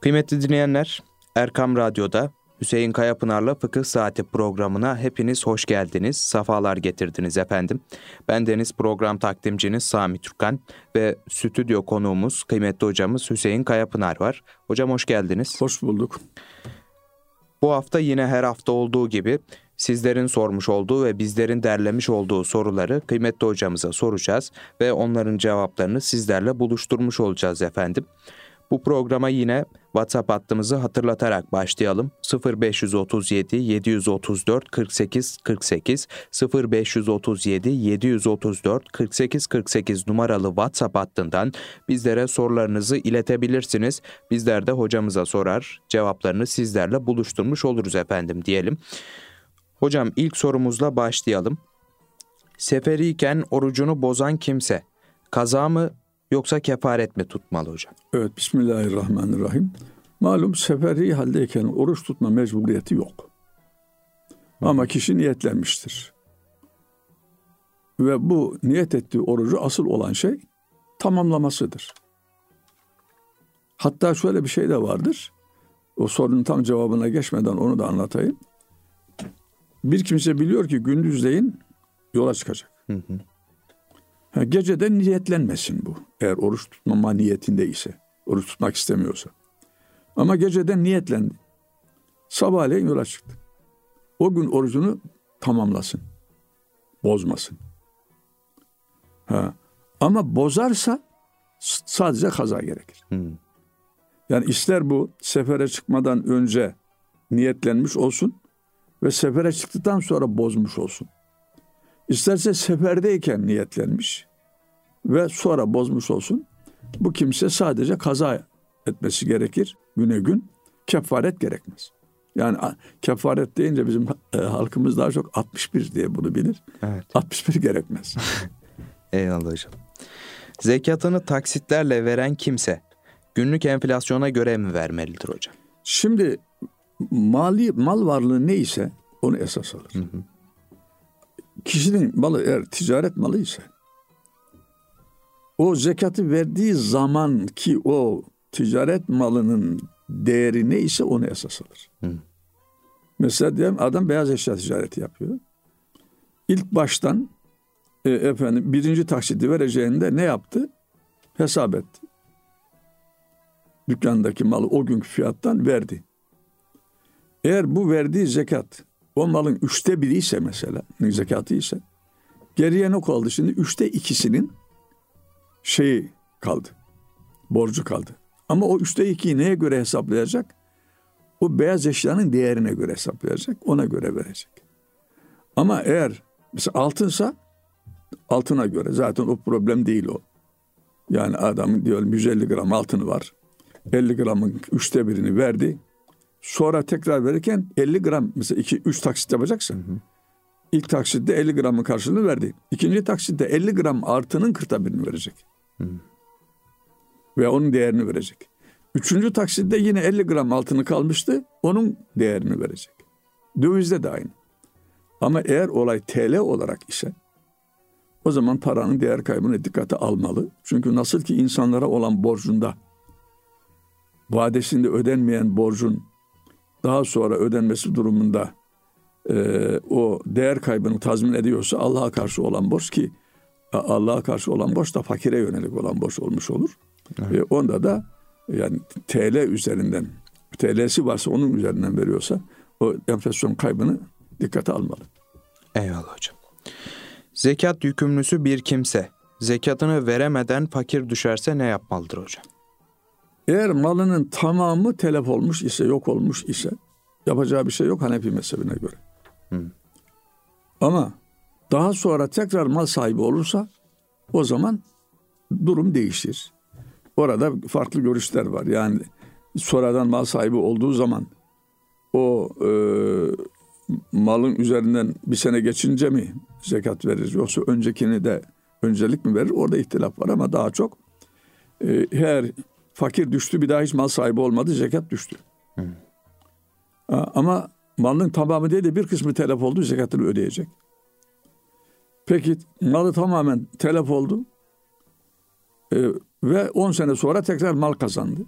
Kıymetli dinleyenler, Erkam Radyo'da Hüseyin Kayapınar'la Fıkıh Saati programına hepiniz hoş geldiniz, safalar getirdiniz efendim. Ben Deniz program takdimciniz Sami Türkan ve stüdyo konuğumuz kıymetli hocamız Hüseyin Kayapınar var. Hocam hoş geldiniz. Hoş bulduk. Bu hafta yine her hafta olduğu gibi sizlerin sormuş olduğu ve bizlerin derlemiş olduğu soruları kıymetli hocamıza soracağız ve onların cevaplarını sizlerle buluşturmuş olacağız efendim. Bu programa yine WhatsApp hattımızı hatırlatarak başlayalım. 0537 734 48 48 0537 734 48 48 numaralı WhatsApp hattından bizlere sorularınızı iletebilirsiniz. Bizler de hocamıza sorar, cevaplarını sizlerle buluşturmuş oluruz efendim diyelim. Hocam ilk sorumuzla başlayalım. Seferiyken orucunu bozan kimse kaza mı yoksa kefaret mi tutmalı hocam? Evet Bismillahirrahmanirrahim. Malum seferi haldeyken oruç tutma mecburiyeti yok. Ama kişi niyetlenmiştir. Ve bu niyet ettiği orucu asıl olan şey tamamlamasıdır. Hatta şöyle bir şey de vardır. O sorunun tam cevabına geçmeden onu da anlatayım. Bir kimse biliyor ki gündüzleyin yola çıkacak. Hı hı. Ha, geceden niyetlenmesin bu. Eğer oruç tutmama niyetinde ise. Oruç tutmak istemiyorsa. Ama geceden niyetlendi. Sabahleyin yola çıktı. O gün orucunu tamamlasın. Bozmasın. Ha. Ama bozarsa sadece kaza gerekir. Hmm. Yani ister bu sefere çıkmadan önce niyetlenmiş olsun ve sefere çıktıktan sonra bozmuş olsun. İsterse seferdeyken niyetlenmiş ve sonra bozmuş olsun. Bu kimse sadece kaza etmesi gerekir güne gün. Kefaret gerekmez. Yani kefaret deyince bizim e, halkımız daha çok 61 diye bunu bilir. Evet. 61 gerekmez. Eyvallah hocam. Zekatını taksitlerle veren kimse günlük enflasyona göre mi vermelidir hocam? Şimdi mali mal varlığı neyse onu esas alır. Hı hı. Kişinin malı eğer ticaret malı ise o zekatı verdiği zaman ki o ticaret malının değeri neyse onu esas alır. Hı. Mesela diyelim adam beyaz eşya ticareti yapıyor. İlk baştan e, efendim birinci taksidi vereceğinde ne yaptı? Hesap etti. Dükkandaki malı o günkü fiyattan verdi. Eğer bu verdiği zekat o malın üçte biri ise mesela zekatı ise geriye ne kaldı şimdi? Üçte ikisinin şeyi kaldı. Borcu kaldı. Ama o üçte ikiyi neye göre hesaplayacak? O beyaz eşyanın değerine göre hesaplayacak. Ona göre verecek. Ama eğer mesela altınsa altına göre zaten o problem değil o. Yani adamın diyor 150 gram altını var. 50 gramın üçte birini verdi. Sonra tekrar verirken 50 gram mesela 2 3 taksit yapacaksın. Hı hı. İlk taksitte 50 gramın karşılığını verdi. İkinci taksitte 50 gram artının kırkta birini verecek. Hı. Ve onun değerini verecek. Üçüncü taksitte yine 50 gram altını kalmıştı. Onun değerini verecek. Dövizde de aynı. Ama eğer olay TL olarak ise o zaman paranın değer kaybını dikkate almalı. Çünkü nasıl ki insanlara olan borcunda vadesinde ödenmeyen borcun daha sonra ödenmesi durumunda e, o değer kaybını tazmin ediyorsa Allah'a karşı olan borç ki Allah'a karşı olan borç da fakire yönelik olan borç olmuş olur. Evet. E, onda da yani TL üzerinden TL'si varsa onun üzerinden veriyorsa o enflasyon kaybını dikkate almalı. Eyvallah hocam. Zekat yükümlüsü bir kimse zekatını veremeden fakir düşerse ne yapmalıdır hocam? Eğer malının tamamı telef olmuş ise, yok olmuş ise yapacağı bir şey yok Hanefi mezhebine göre. Hı. Ama daha sonra tekrar mal sahibi olursa o zaman durum değişir. Orada farklı görüşler var. Yani sonradan mal sahibi olduğu zaman o e, malın üzerinden bir sene geçince mi zekat verir yoksa öncekini de öncelik mi verir? Orada ihtilaf var ama daha çok e, her fakir düştü bir daha hiç mal sahibi olmadı zekat düştü. Hı. Ama malın tamamı değil de bir kısmı telef oldu zekatını ödeyecek. Peki malı tamamen telef oldu e, ve 10 sene sonra tekrar mal kazandı.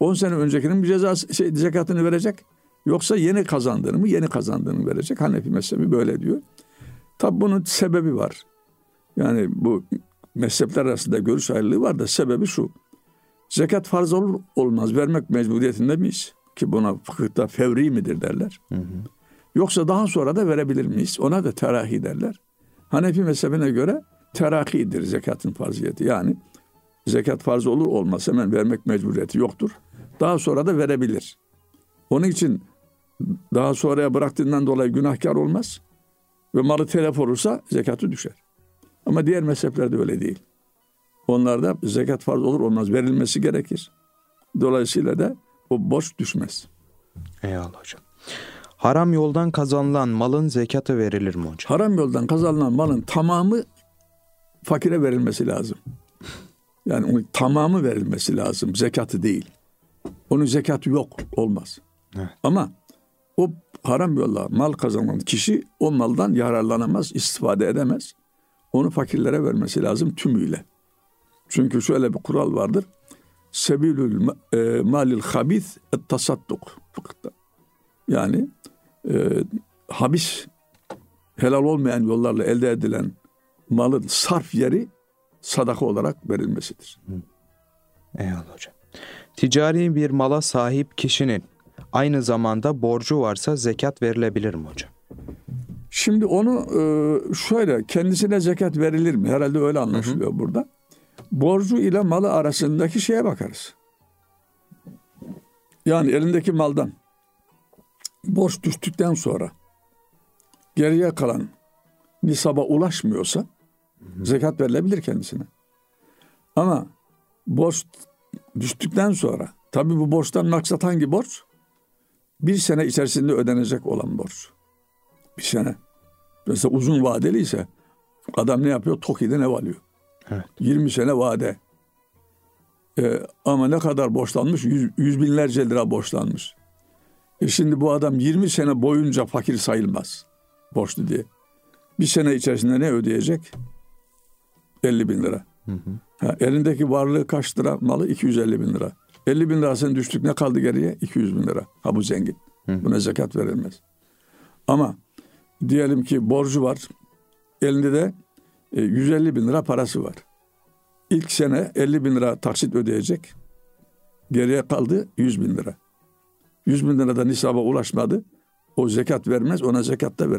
10 sene öncekinin bir cezası şey, zekatını verecek. Yoksa yeni kazandığını mı yeni kazandığını verecek. Hanefi mezhebi böyle diyor. Tabi bunun sebebi var. Yani bu mezhepler arasında görüş ayrılığı var da sebebi şu. Zekat farz olur olmaz vermek mecburiyetinde miyiz? Ki buna fıkıhta fevri midir derler. Hı hı. Yoksa daha sonra da verebilir miyiz? Ona da terahi derler. Hanefi mezhebine göre terahidir zekatın farziyeti. Yani zekat farz olur olmaz hemen vermek mecburiyeti yoktur. Daha sonra da verebilir. Onun için daha sonraya bıraktığından dolayı günahkar olmaz. Ve malı telef olursa zekatı düşer. Ama diğer mezheplerde öyle değil. Onlarda zekat farz olur olmaz verilmesi gerekir. Dolayısıyla da o borç düşmez. Eyvallah hocam. Haram yoldan kazanılan malın zekatı verilir mi hocam? Haram yoldan kazanılan malın tamamı fakire verilmesi lazım. Yani onun tamamı verilmesi lazım. Zekatı değil. Onun zekatı yok. Olmaz. Evet. Ama o haram yolla mal kazanan kişi o maldan yararlanamaz, istifade edemez. Onu fakirlere vermesi lazım tümüyle. Çünkü şöyle bir kural vardır. Sebilül e, malil habis et tasadduk. Yani e, habis helal olmayan yollarla elde edilen malın sarf yeri sadaka olarak verilmesidir. Eyvallah hocam. Ticari bir mala sahip kişinin aynı zamanda borcu varsa zekat verilebilir mi hocam? Şimdi onu e, şöyle kendisine zekat verilir mi? Herhalde öyle anlaşılıyor hı hı. burada. Borcu ile malı arasındaki şeye bakarız. Yani elindeki maldan borç düştükten sonra geriye kalan nisaba ulaşmıyorsa zekat verilebilir kendisine. Ama borç düştükten sonra tabii bu borçtan maksat hangi borç? Bir sene içerisinde ödenecek olan borç. Bir sene. Mesela uzun vadeli ise adam ne yapıyor? TOKİ'den ev alıyor. Evet. 20 sene vade. Ee, ama ne kadar borçlanmış? Yüz, yüz binlerce lira borçlanmış. E şimdi bu adam 20 sene boyunca fakir sayılmaz. Borçlu diye. Bir sene içerisinde ne ödeyecek? 50 bin lira. Hı hı. Ha, elindeki varlığı kaç lira? Malı 250 bin lira. 50 bin lirasını düştük ne kaldı geriye? 200 bin lira. Ha bu zengin. Hı hı. Buna zekat verilmez. Ama diyelim ki borcu var. Elinde de 150 e, bin lira parası var. İlk sene 50 bin lira taksit ödeyecek. Geriye kaldı 100 bin lira. 100 bin lira da nisaba ulaşmadı. O zekat vermez. Ona zekat da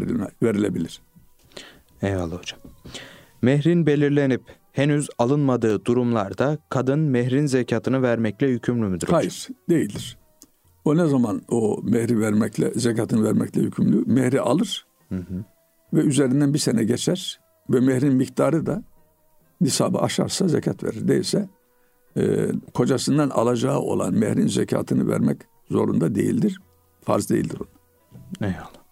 verilebilir. Eyvallah hocam. Mehrin belirlenip henüz alınmadığı durumlarda kadın mehrin zekatını vermekle yükümlü müdür hocam? Hayır, değildir. O ne zaman o mehri vermekle, zekatını vermekle yükümlü? Mehri alır hı hı. ve üzerinden bir sene geçer ve mehrin miktarı da nisabı aşarsa zekat verir. Değilse e, kocasından alacağı olan mehrin zekatını vermek zorunda değildir. Farz değildir o. Eyvallah.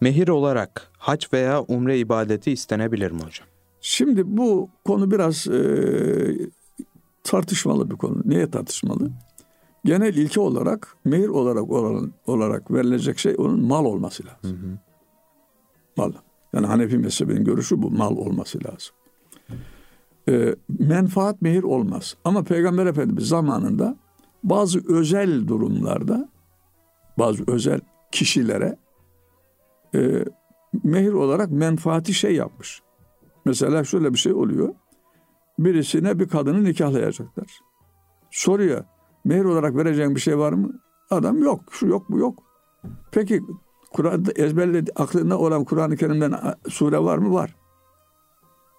Mehir olarak hac veya umre ibadeti istenebilir mi hocam? Şimdi bu konu biraz e, tartışmalı bir konu. Niye tartışmalı? Genel ilke olarak mehir olarak olan, olarak verilecek şey onun mal olması lazım. Hı hı. Mal. Yani Hanefi mezhebinin görüşü bu mal olması lazım. E, menfaat mehir olmaz. Ama Peygamber Efendimiz zamanında bazı özel durumlarda bazı özel kişilere e, mehir olarak menfaati şey yapmış. Mesela şöyle bir şey oluyor. Birisine bir kadını nikahlayacaklar. Soruyor. Mehir olarak vereceğin bir şey var mı? Adam yok. Şu yok bu yok. Peki Kur'an'da ezberledi aklında olan Kur'an-ı Kerim'den sure var mı? Var.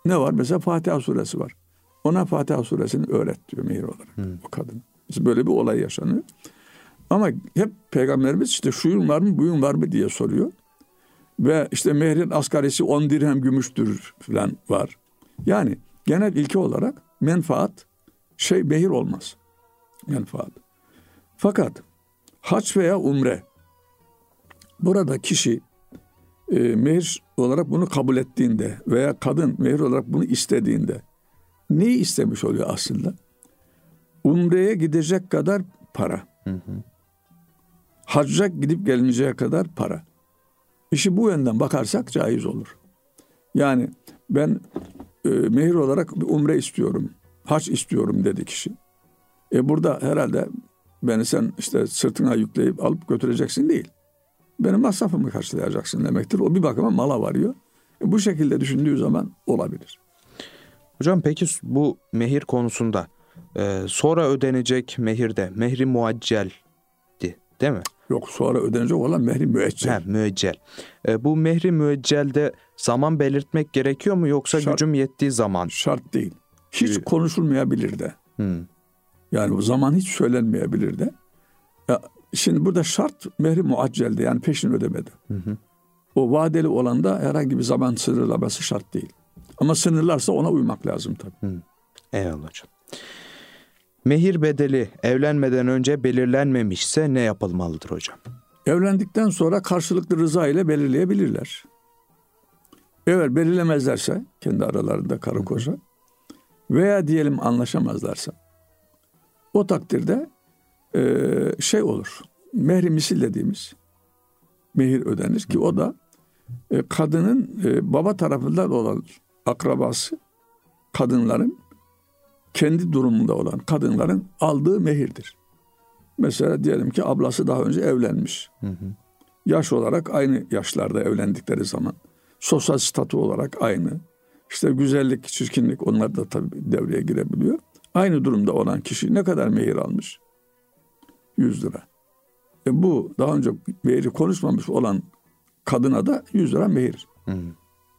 Ne var? Mesela Fatiha suresi var. Ona Fatiha suresini öğret diyor mehir olarak hmm. o kadın. Böyle bir olay yaşanıyor. Ama hep peygamberimiz işte şuyun var mı buyun var mı diye soruyor. Ve işte mehrin asgarisi 10 dirhem gümüştür falan var. Yani genel ilke olarak menfaat şey mehir olmaz. Menfaat. Fakat haç veya umre burada kişi e, mehir olarak bunu kabul ettiğinde veya kadın mehir olarak bunu istediğinde neyi istemiş oluyor aslında? Umre'ye gidecek kadar para. Hı hı. Hacca gidip gelmeyeceği kadar para. İşi bu yönden bakarsak caiz olur. Yani ben e, mehir olarak bir umre istiyorum, hac istiyorum dedi kişi. E burada herhalde Beni sen işte sırtına yükleyip alıp götüreceksin değil. Benim masrafımı karşılayacaksın demektir. O bir bakıma mala varıyor. E, bu şekilde düşündüğü zaman olabilir. Hocam peki bu mehir konusunda e, sonra ödenecek mehirde mehri muacceldi değil mi? Yok sonra ödenecek olan mehri müeccel. He, müeccel. E, bu mehri müeccelde zaman belirtmek gerekiyor mu yoksa Şart. gücüm yettiği zaman? Şart değil. Hiç Gibi. konuşulmayabilir de. Hmm. Yani o zaman hiç söylenmeyebilir de. Şimdi burada şart mehri muaccelde yani peşin ödemedi. Hı hı. O vadeli olanda herhangi bir zaman sınırlaması şart değil. Ama sınırlarsa ona uymak lazım tabii. Eyvallah hocam. Mehir bedeli evlenmeden önce belirlenmemişse ne yapılmalıdır hocam? Evlendikten sonra karşılıklı rıza ile belirleyebilirler. Eğer belirlemezlerse kendi aralarında karı koca veya diyelim anlaşamazlarsa o takdirde şey olur. Mehri misil dediğimiz mehir ödenir ki o da e, kadının e, baba tarafından olan akrabası kadınların kendi durumunda olan kadınların aldığı mehirdir. Mesela diyelim ki ablası daha önce evlenmiş. Hı hı. Yaş olarak aynı yaşlarda evlendikleri zaman. Sosyal statü olarak aynı. İşte güzellik, çirkinlik onlar da tabii devreye girebiliyor. Aynı durumda olan kişi ne kadar mehir almış? 100 lira. E bu daha önce mehri konuşmamış olan kadına da 100 lira mehir Hı.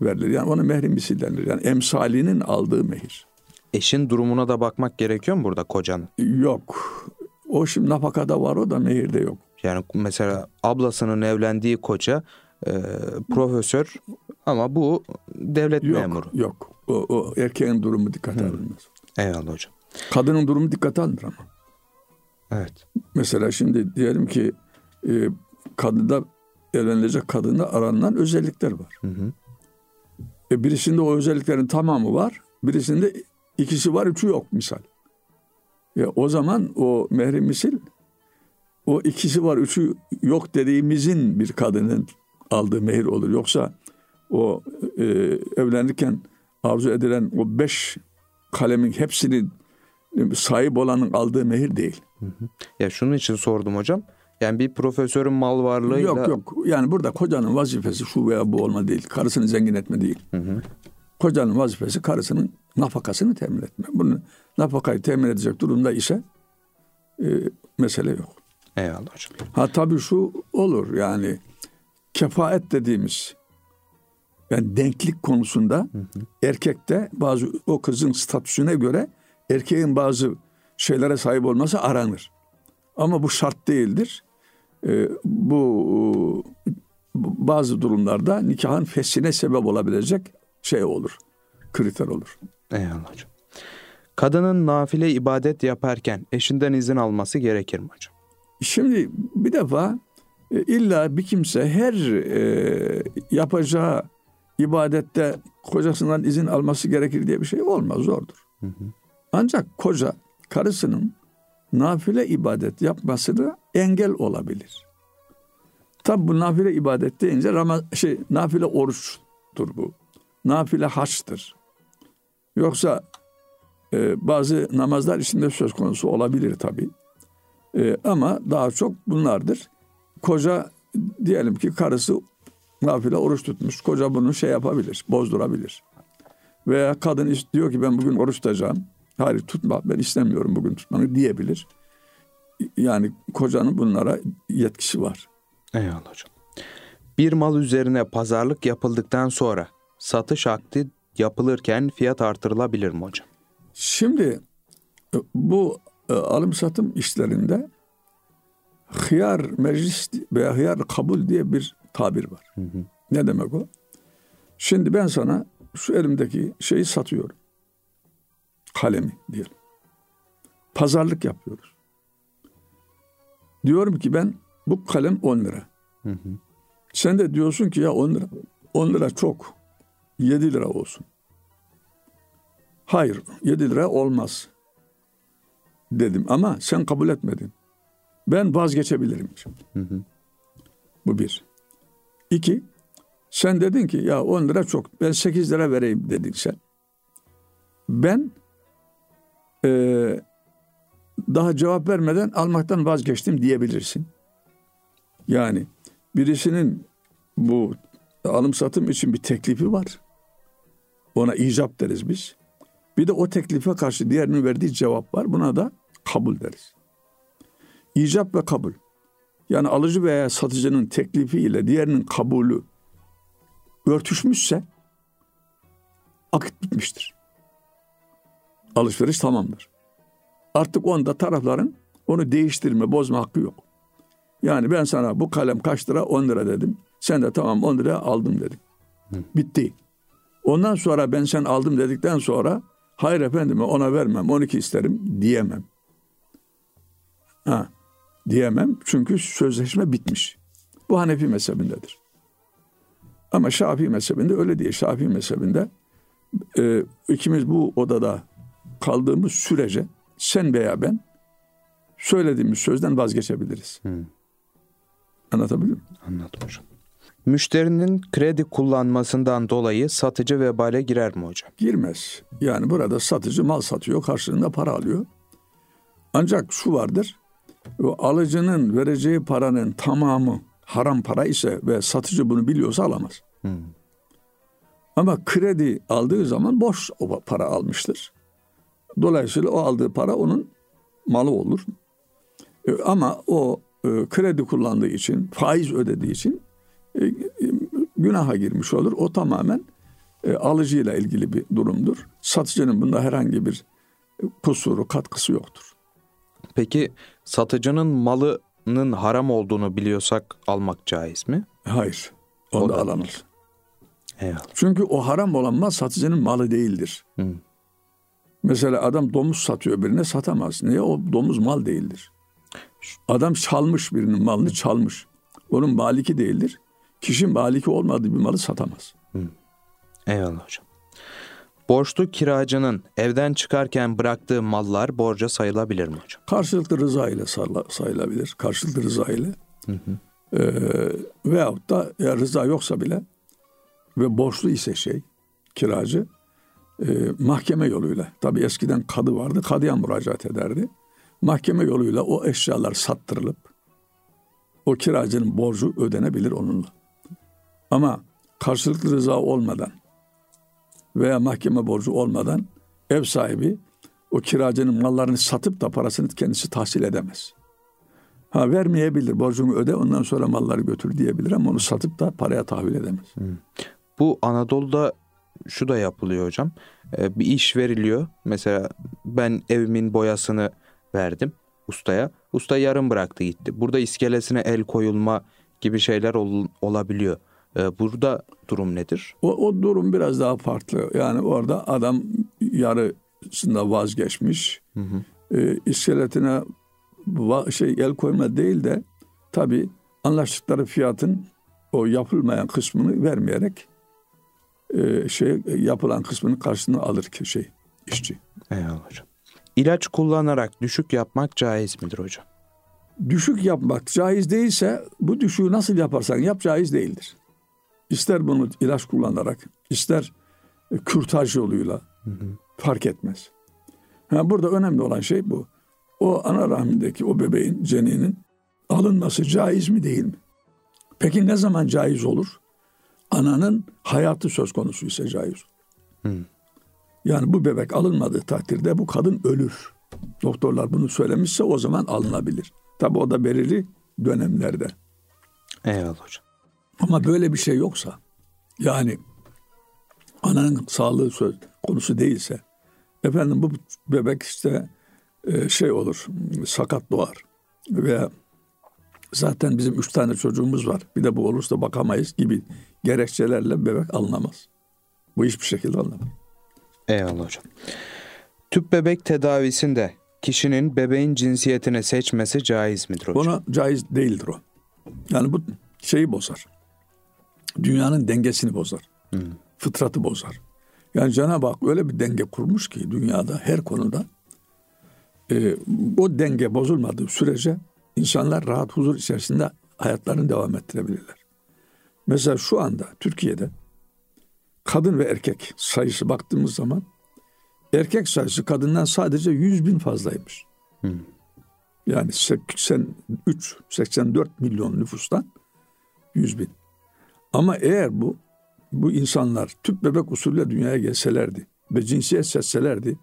verilir. Yani ona mehri misil denilir. Yani emsalinin aldığı mehir. Eşin durumuna da bakmak gerekiyor mu burada kocanın? Yok. O şimdi nafakada var o da mehirde yok. Yani mesela ablasının evlendiği koca e, profesör ama bu devlet Yok. memuru. Yok. O, o erkeğin durumu dikkate alınmaz. Eyvallah hocam. Kadının durumu dikkate alınır ama. Evet. Mesela şimdi diyelim ki e, kadında evlenilecek kadında aranılan özellikler var. Hı hı. E, birisinde o özelliklerin tamamı var. Birisinde ikisi var, üçü yok misal. Ya o zaman o mehri misil o ikisi var, üçü yok dediğimizin bir kadının aldığı mehir olur. Yoksa o e, evlenirken arzu edilen o beş kalemin hepsinin e, sahip olanın aldığı mehir değil. Ya şunun için sordum hocam. Yani bir profesörün mal varlığıyla... Yok yok. Yani burada kocanın vazifesi şu veya bu olma değil. Karısını zengin etme değil. Hı hı. Kocanın vazifesi karısının nafakasını temin etme. Bunu nafakayı temin edecek durumda ise e, mesele yok. Eyvallah hocam. Ha tabii şu olur yani kefaet dediğimiz yani denklik konusunda erkekte bazı o kızın statüsüne göre erkeğin bazı şeylere sahip olması aranır. Ama bu şart değildir. Ee, bu bazı durumlarda nikahın feshine sebep olabilecek şey olur. Kriter olur. Eyvallah hocam. Kadının nafile ibadet yaparken eşinden izin alması gerekir mi hocam? Şimdi bir defa e, illa bir kimse her e, yapacağı ibadette kocasından izin alması gerekir diye bir şey olmaz, zordur. Hı hı. Ancak koca karısının nafile ibadet yapmasına engel olabilir. Tabi bu nafile ibadet deyince Ramaz şey nafile oruçtur bu. Nafile haçtır. Yoksa e, bazı namazlar içinde söz konusu olabilir tabi. E, ama daha çok bunlardır. Koca diyelim ki karısı nafile oruç tutmuş. Koca bunu şey yapabilir, bozdurabilir. Veya kadın diyor ki ben bugün oruç tutacağım. Hayır tutma ben istemiyorum bugün tutmanı diyebilir. Yani kocanın bunlara yetkisi var. Eyvallah hocam. Bir mal üzerine pazarlık yapıldıktan sonra satış akdi yapılırken fiyat artırılabilir mi hocam? Şimdi e, bu e, alım satım işlerinde hıyar meclis veya hıyar kabul diye bir tabir var. Hı hı. Ne demek o? Şimdi ben sana şu elimdeki şeyi satıyorum. Kalemi diyelim. Pazarlık yapıyoruz. Diyorum ki ben bu kalem 10 lira. Hı hı. Sen de diyorsun ki ya 10 lira. 10 lira çok. 7 lira olsun. Hayır 7 lira olmaz. Dedim ama sen kabul etmedin. Ben vazgeçebilirim şimdi. Hı hı. Bu bir. İki, sen dedin ki ya 10 lira çok ben 8 lira vereyim dedin sen. Ben eee, daha cevap vermeden almaktan vazgeçtim diyebilirsin. Yani birisinin bu alım satım için bir teklifi var. Ona icap deriz biz. Bir de o teklife karşı diğerinin verdiği cevap var. Buna da kabul deriz. İcap ve kabul. Yani alıcı veya satıcının teklifi ile diğerinin kabulü örtüşmüşse akit bitmiştir. Alışveriş tamamdır. Artık onda tarafların onu değiştirme, bozma hakkı yok. Yani ben sana bu kalem kaç lira? 10 lira dedim. Sen de tamam 10 liraya aldım dedim. Bitti. Ondan sonra ben sen aldım dedikten sonra hayır efendim ona vermem 12 isterim diyemem. Ha, diyemem çünkü sözleşme bitmiş. Bu Hanefi mezhebindedir. Ama Şafii mezhebinde öyle değil. Şafii mezhebinde e, ikimiz bu odada kaldığımız sürece sen veya ben söylediğimiz sözden vazgeçebiliriz. Hmm. Anlatabildim mi? Anladım hocam. Müşterinin kredi kullanmasından dolayı satıcı vebale girer mi hocam? Girmez. Yani burada satıcı mal satıyor, karşılığında para alıyor. Ancak şu vardır, o alıcının vereceği paranın tamamı haram para ise ve satıcı bunu biliyorsa alamaz. Hmm. Ama kredi aldığı zaman boş o para almıştır. Dolayısıyla o aldığı para onun malı olur. E, ama o e, kredi kullandığı için, faiz ödediği için e, günaha girmiş olur. O tamamen alıcıyla ilgili bir durumdur. Satıcının bunda herhangi bir kusuru, katkısı yoktur. Peki satıcının malının haram olduğunu biliyorsak almak caiz mi? Hayır. Onu o da alamaz. Eyvallah. Çünkü o haram olan mal satıcının malı değildir. Hı. Mesela adam domuz satıyor birine satamaz. Niye? O domuz mal değildir. Adam çalmış birinin malını çalmış. Onun maliki değildir. Kişi maliki olmadığı bir malı satamaz. Hı. Eyvallah hocam. Borçlu kiracının evden çıkarken bıraktığı mallar borca sayılabilir mi hocam? Karşılıklı rıza ile sayılabilir. Karşılıklı rıza ile. Hı hı. Ee, veyahut da eğer rıza yoksa bile ve borçlu ise şey kiracı e, mahkeme yoluyla tabi eskiden kadı vardı kadıya müracaat ederdi. Mahkeme yoluyla o eşyalar sattırılıp o kiracının borcu ödenebilir onunla. Ama karşılıklı rıza olmadan veya mahkeme borcu olmadan ev sahibi o kiracının mallarını satıp da parasını kendisi tahsil edemez. Ha vermeyebilir, borcunu öde ondan sonra malları götür diyebilir ama onu satıp da paraya tahvil edemez. Bu Anadolu'da şu da yapılıyor hocam. Ee, bir iş veriliyor. Mesela ben evimin boyasını verdim ustaya. Usta yarım bıraktı gitti. Burada iskelesine el koyulma gibi şeyler ol, olabiliyor. Ee, burada durum nedir? O, o durum biraz daha farklı. Yani orada adam yarısında vazgeçmiş. Hı hı. E, iskeletine va, şey el koyma değil de tabi anlaştıkları fiyatın o yapılmayan kısmını vermeyerek e, şey yapılan kısmını karşılığını alır ki şey işçi. Eyvallah hocam. İlaç kullanarak düşük yapmak caiz midir hocam? Düşük yapmak caiz değilse bu düşüğü nasıl yaparsan yap caiz değildir. İster bunu ilaç kullanarak, ister kürtaj yoluyla hı hı. fark etmez. Ha, burada önemli olan şey bu. O ana rahmindeki o bebeğin ceninin alınması caiz mi değil mi? Peki ne zaman caiz olur? Ananın hayatı söz konusu ise caiz. Hmm. Yani bu bebek alınmadığı takdirde bu kadın ölür. Doktorlar bunu söylemişse o zaman alınabilir. Tabi o da belirli dönemlerde. Eyvallah hocam. Ama böyle bir şey yoksa yani ananın sağlığı söz konusu değilse efendim bu bebek işte e, şey olur sakat doğar veya zaten bizim üç tane çocuğumuz var bir de bu olursa bakamayız gibi gerekçelerle bebek alınamaz. Bu hiçbir şekilde alınamaz. Eyvallah hocam. Tüp bebek tedavisinde kişinin bebeğin cinsiyetini seçmesi caiz midir hocam? Buna caiz değildir o. Yani bu şeyi bozar. Dünyanın dengesini bozar. Hmm. Fıtratı bozar. Yani Cenab-ı Hak öyle bir denge kurmuş ki dünyada her konuda e, o denge bozulmadığı sürece insanlar rahat huzur içerisinde hayatlarını devam ettirebilirler. Mesela şu anda Türkiye'de kadın ve erkek sayısı baktığımız zaman erkek sayısı kadından sadece 100 bin fazlaymış. Hmm. Yani 83, 84 milyon nüfustan 100 bin. Ama eğer bu bu insanlar tüp bebek usulüyle dünyaya gelselerdi ve cinsiyet seçselerdi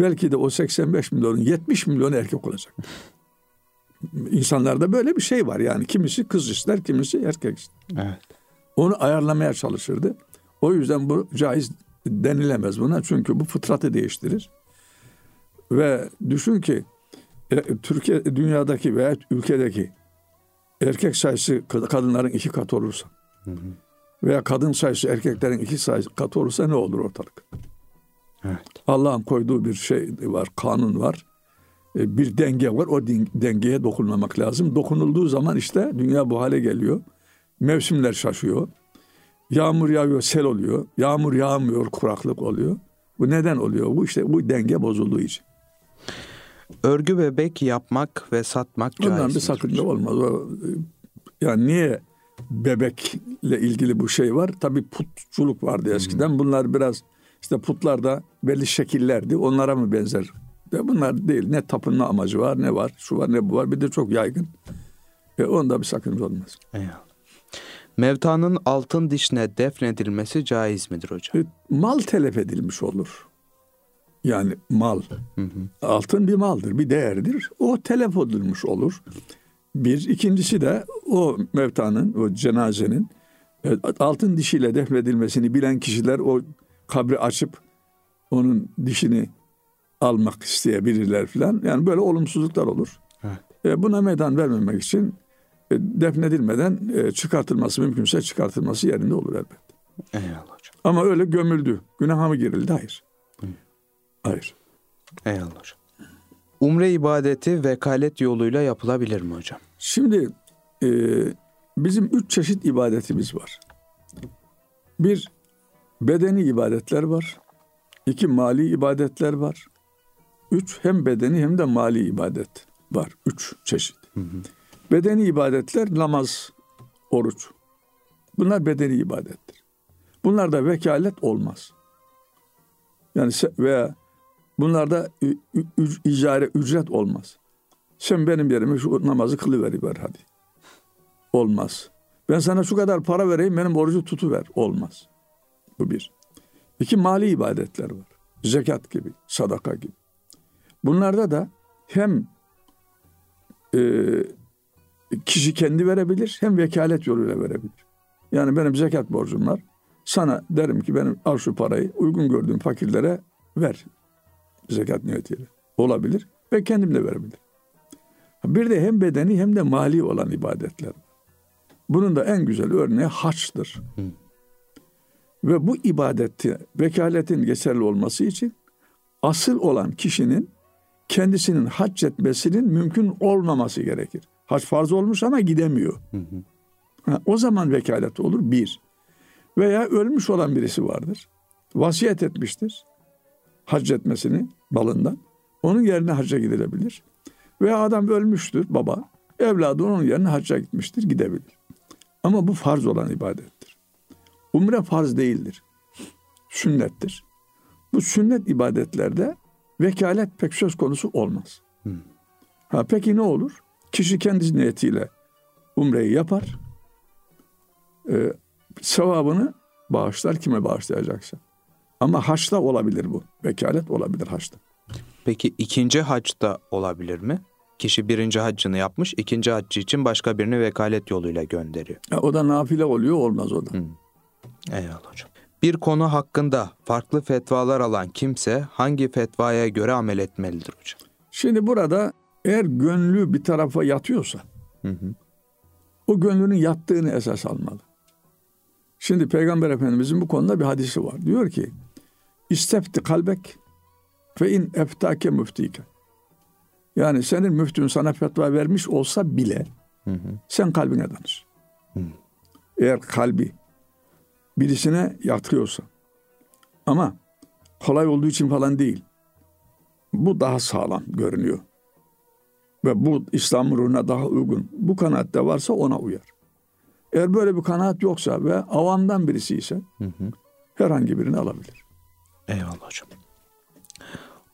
belki de o 85 milyonun 70 milyonu erkek olacak. İnsanlarda böyle bir şey var yani kimisi kız ister kimisi erkek ister. Evet. Onu ayarlamaya çalışırdı. O yüzden bu caiz denilemez buna çünkü bu fıtratı değiştirir. Ve düşün ki e, Türkiye dünyadaki veya ülkedeki erkek sayısı kadınların iki katı olursa hı hı. veya kadın sayısı erkeklerin iki sayısı katı olursa ne olur ortalık? Evet. Allah'ın koyduğu bir şey var, kanun var. E, bir denge var. O dengeye dokunmamak lazım. Dokunulduğu zaman işte dünya bu hale geliyor. Mevsimler şaşıyor. Yağmur yağıyor, sel oluyor. Yağmur yağmıyor, kuraklık oluyor. Bu neden oluyor? Bu işte bu denge bozulduğu için. Örgü bebek yapmak ve satmak Ondan caiz bir sakınca olmaz. O, yani niye bebekle ilgili bu şey var? Tabii putçuluk vardı eskiden. Hmm. Bunlar biraz işte putlarda belli şekillerdi. Onlara mı benzer? De bunlar değil. Ne tapınma amacı var, ne var, şu var, ne bu var. Bir de çok yaygın. E onda bir sakınca olmaz. Eyvallah. Mevtanın altın dişine defnedilmesi caiz midir hocam? E, mal telef edilmiş olur. Yani mal. Hı hı. Altın bir maldır, bir değerdir. O telef edilmiş olur. Bir. ikincisi de o mevtanın, o cenazenin e, altın dişiyle defnedilmesini bilen kişiler o kabri açıp onun dişini almak isteyebilirler falan. Yani böyle olumsuzluklar olur. Evet. E, buna meydan vermemek için e, defnedilmeden e, çıkartılması mümkünse çıkartılması yerinde olur elbette. Eyvallah hocam. Ama öyle gömüldü. Günaha mı girildi? Hayır. Hı. Hayır. Eyvallah hocam. Umre ibadeti vekalet yoluyla yapılabilir mi hocam? Şimdi e, bizim üç çeşit ibadetimiz var. Bir, bedeni ibadetler var. İki, mali ibadetler var. Üç, hem bedeni hem de mali ibadet var. Üç çeşit. Hı hı. Bedeni ibadetler namaz, oruç. Bunlar bedeni ibadettir. Bunlarda vekalet olmaz. Yani veya bunlarda icare ücret olmaz. Sen benim yerime şu namazı kılıver hadi. Olmaz. Ben sana şu kadar para vereyim benim orucu tutuver. Olmaz. Bu bir. İki mali ibadetler var. Zekat gibi, sadaka gibi. Bunlarda da hem e, kişi kendi verebilir hem vekalet yoluyla verebilir. Yani benim zekat borcum var. Sana derim ki benim al şu parayı uygun gördüğüm fakirlere ver. Zekat niyetiyle. Olabilir ve kendim de verebilirim. Bir de hem bedeni hem de mali olan ibadetler. Bunun da en güzel örneği haçtır. Hı. Ve bu ibadeti, vekaletin geçerli olması için asıl olan kişinin kendisinin hac etmesinin mümkün olmaması gerekir. Hac farz olmuş ama gidemiyor. Hı hı. Ha, o zaman vekalet olur bir. Veya ölmüş olan birisi vardır. Vasiyet etmiştir. Hac etmesini balından. Onun yerine hacca gidilebilir. Veya adam ölmüştür baba. Evladı onun yerine hacca gitmiştir gidebilir. Ama bu farz olan ibadettir. Umre farz değildir. Sünnettir. Bu sünnet ibadetlerde vekalet pek söz konusu olmaz. Hmm. Ha, peki ne olur? Kişi kendi niyetiyle umreyi yapar. Ee, sevabını bağışlar kime bağışlayacaksa. Ama haçta olabilir bu. Vekalet olabilir haçta. Peki ikinci haçta olabilir mi? Kişi birinci haccını yapmış, ikinci haccı için başka birini vekalet yoluyla gönderiyor. Ya, o da nafile oluyor, olmaz o da. Hmm. Eyvallah hocam. Bir konu hakkında farklı fetvalar alan kimse hangi fetvaya göre amel etmelidir hocam? Şimdi burada eğer gönlü bir tarafa yatıyorsa hı hı. o gönlünün yattığını esas almalı. Şimdi Peygamber Efendimizin bu konuda bir hadisi var. Diyor ki İstefti kalbek ve in eftake müftike. Yani senin müftün sana fetva vermiş olsa bile hı hı. sen kalbine danış. Hı. Eğer kalbi birisine yatıyorsa ama kolay olduğu için falan değil. Bu daha sağlam görünüyor. Ve bu İslam ruhuna daha uygun. Bu kanaatte varsa ona uyar. Eğer böyle bir kanaat yoksa ve avamdan birisi ise hı hı. herhangi birini alabilir. Eyvallah hocam.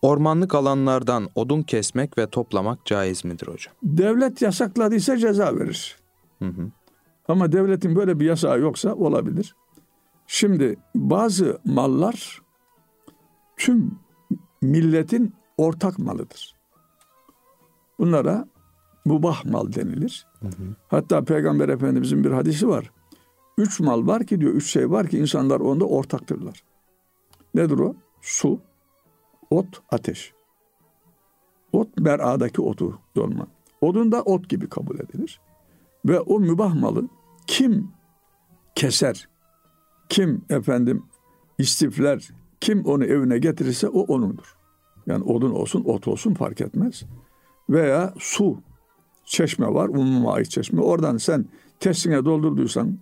Ormanlık alanlardan odun kesmek ve toplamak caiz midir hocam? Devlet yasakladıysa ceza verir. Hı hı. Ama devletin böyle bir yasağı yoksa olabilir. Şimdi bazı mallar tüm milletin ortak malıdır. Bunlara mubah mal denilir. Hı hı. Hatta Peygamber Efendimizin bir hadisi var. Üç mal var ki diyor, üç şey var ki insanlar onda ortaktırlar. Nedir o? Su, ot, ateş. Ot beradaki otu dolma. Odun da ot gibi kabul edilir. Ve o mübah malı kim keser, kim efendim istifler, kim onu evine getirirse o onundur. Yani odun olsun, ot olsun fark etmez. Veya su, çeşme var, umuma ait çeşme. Oradan sen testine doldurduysan,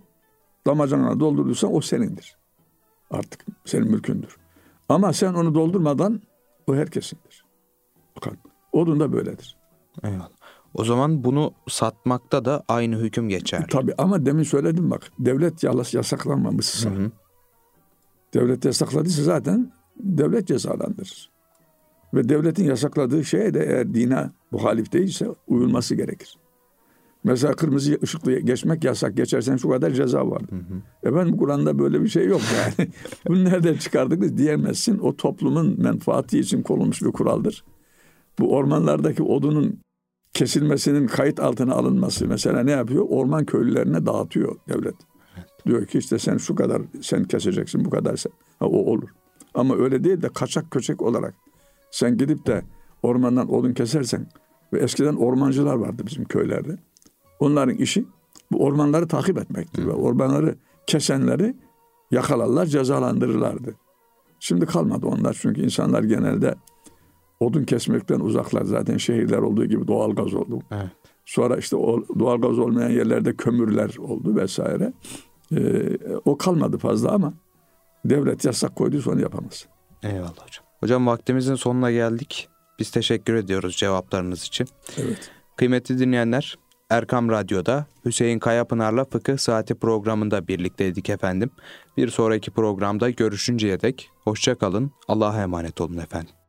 damacanına doldurduysan o senindir. Artık senin mülkündür. Ama sen onu doldurmadan o herkesindir. Bakın, odun da böyledir. Eyvallah. O zaman bunu satmakta da aynı hüküm geçer. Tabii ama demin söyledim bak. Devlet yasaklanmamışsa. Hı hı. Devlet yasakladıysa zaten devlet cezalandırır. Ve devletin yasakladığı şeye de eğer dine muhalif değilse uyulması gerekir. Mesela kırmızı ışıklı geçmek yasak. Geçersen şu kadar ceza vardır. Efendim Kur'an'da böyle bir şey yok yani. Bunu nereden çıkardık diyemezsin. O toplumun menfaati için konulmuş bir kuraldır. Bu ormanlardaki odunun kesilmesinin kayıt altına alınması mesela ne yapıyor? Orman köylülerine dağıtıyor devlet. Diyor ki işte sen şu kadar sen keseceksin bu kadar sen. Ha, o olur. Ama öyle değil de kaçak köçek olarak sen gidip de ormandan odun kesersen ve eskiden ormancılar vardı bizim köylerde. Onların işi bu ormanları takip etmektir ve ormanları kesenleri yakalarlar, cezalandırırlardı. Şimdi kalmadı onlar çünkü insanlar genelde odun kesmekten uzaklar zaten şehirler olduğu gibi doğal gaz oldu. Evet. Sonra işte o doğal gaz olmayan yerlerde kömürler oldu vesaire. Ee, o kalmadı fazla ama devlet yasak koyduysa onu yapamaz. Eyvallah hocam. Hocam vaktimizin sonuna geldik. Biz teşekkür ediyoruz cevaplarınız için. Evet. Kıymetli dinleyenler, Erkam Radyo'da Hüseyin Kayapınar'la Fıkıh Saati programında birlikteydik efendim. Bir sonraki programda görüşünceye dek hoşça kalın. Allah'a emanet olun efendim.